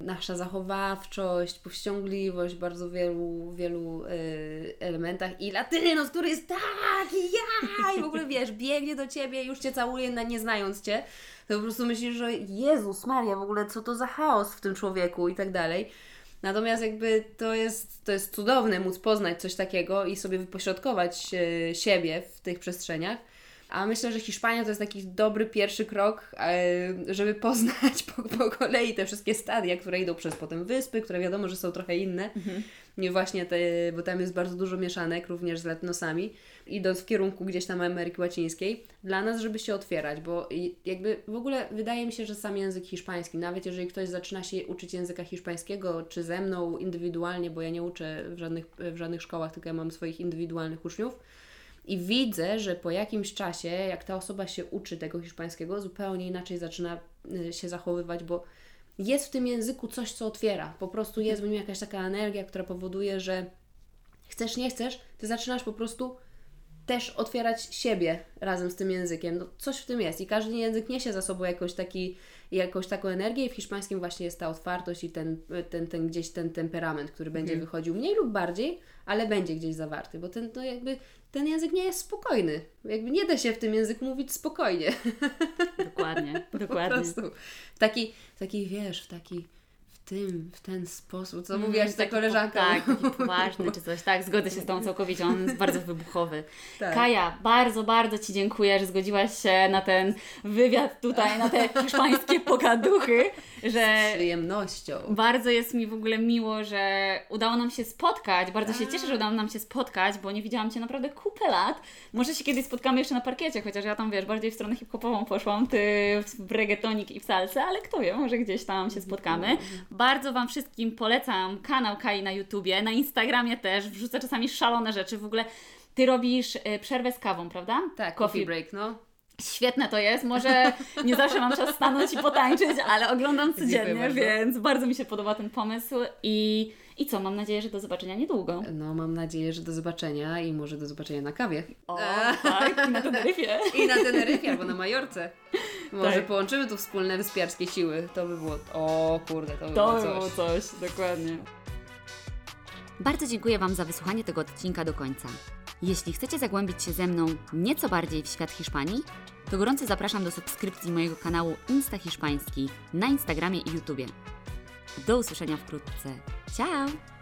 nasza zachowawczość, powściągliwość w bardzo wielu, wielu y, elementach i Latynos, który jest taki ja i w ogóle wiesz, biegnie do Ciebie, już Cię całuje nie znając Cię, to po prostu myślisz, że Jezus Maria, w ogóle co to za chaos w tym człowieku i tak dalej. Natomiast jakby to jest, to jest cudowne móc poznać coś takiego i sobie wypośrodkować y, siebie w tych przestrzeniach. A myślę, że Hiszpania to jest taki dobry pierwszy krok, żeby poznać po, po kolei te wszystkie stadia, które idą przez potem wyspy, które wiadomo, że są trochę inne. Mhm. Nie właśnie te, bo tam jest bardzo dużo mieszanek, również z latnosami, idąc w kierunku gdzieś tam Ameryki Łacińskiej, dla nas, żeby się otwierać, bo jakby w ogóle wydaje mi się, że sam język hiszpański, nawet jeżeli ktoś zaczyna się uczyć języka hiszpańskiego, czy ze mną indywidualnie, bo ja nie uczę w żadnych, w żadnych szkołach, tylko ja mam swoich indywidualnych uczniów, i widzę, że po jakimś czasie, jak ta osoba się uczy tego hiszpańskiego, zupełnie inaczej zaczyna y, się zachowywać, bo jest w tym języku coś, co otwiera. Po prostu jest w nim jakaś taka energia, która powoduje, że chcesz, nie chcesz, ty zaczynasz po prostu też otwierać siebie razem z tym językiem. No, coś w tym jest i każdy język niesie za sobą jakoś, taki, jakąś taką energię i w hiszpańskim właśnie jest ta otwartość i ten, ten, ten gdzieś ten temperament, który będzie mhm. wychodził mniej lub bardziej, ale będzie gdzieś zawarty, bo ten, no jakby ten język nie jest spokojny. Jakby nie da się w tym języku mówić spokojnie. Dokładnie, dokładnie. Po prostu. Taki, taki wiesz, w taki tym, w ten sposób, co mm, mówiłaś ta koleżanka. Tak, taki poważny czy coś. Tak, zgodzę się z tą całkowicie, on jest bardzo wybuchowy. Tak. Kaja, bardzo, bardzo Ci dziękuję, że zgodziłaś się na ten wywiad tutaj, na te hiszpańskie pogaduchy. Że z przyjemnością. Bardzo jest mi w ogóle miło, że udało nam się spotkać. Bardzo się cieszę, że udało nam się spotkać, bo nie widziałam Cię naprawdę kupę lat. Może się kiedyś spotkamy jeszcze na parkiecie, chociaż ja tam, wiesz, bardziej w stronę hip-hopową poszłam, Ty w reggaetonik i w salce, ale kto wie, może gdzieś tam się spotkamy. Bardzo Wam wszystkim polecam kanał Kai na YouTubie, na Instagramie też, wrzucę czasami szalone rzeczy. W ogóle Ty robisz y, przerwę z kawą, prawda? Tak, coffee, coffee break, no. Świetne to jest. Może nie zawsze mam czas stanąć i potańczyć, ale oglądam codziennie, więc bardzo mi się podoba ten pomysł. I, I co, mam nadzieję, że do zobaczenia niedługo. No, mam nadzieję, że do zobaczenia i może do zobaczenia na kawie. O, tak, i na Teneryfie. I na Teneryfie albo na Majorce. Może Tak. połączymy tu wspólne wyspiarskie siły. To by było. O kurde, to by To było było coś. coś, dokładnie. Bardzo dziękuję Wam za wysłuchanie tego odcinka do końca. Jeśli chcecie zagłębić się ze mną nieco bardziej w świat Hiszpanii, to gorąco zapraszam do subskrypcji mojego kanału Insta Hiszpański na Instagramie i YouTubie. Do usłyszenia wkrótce. Ciao!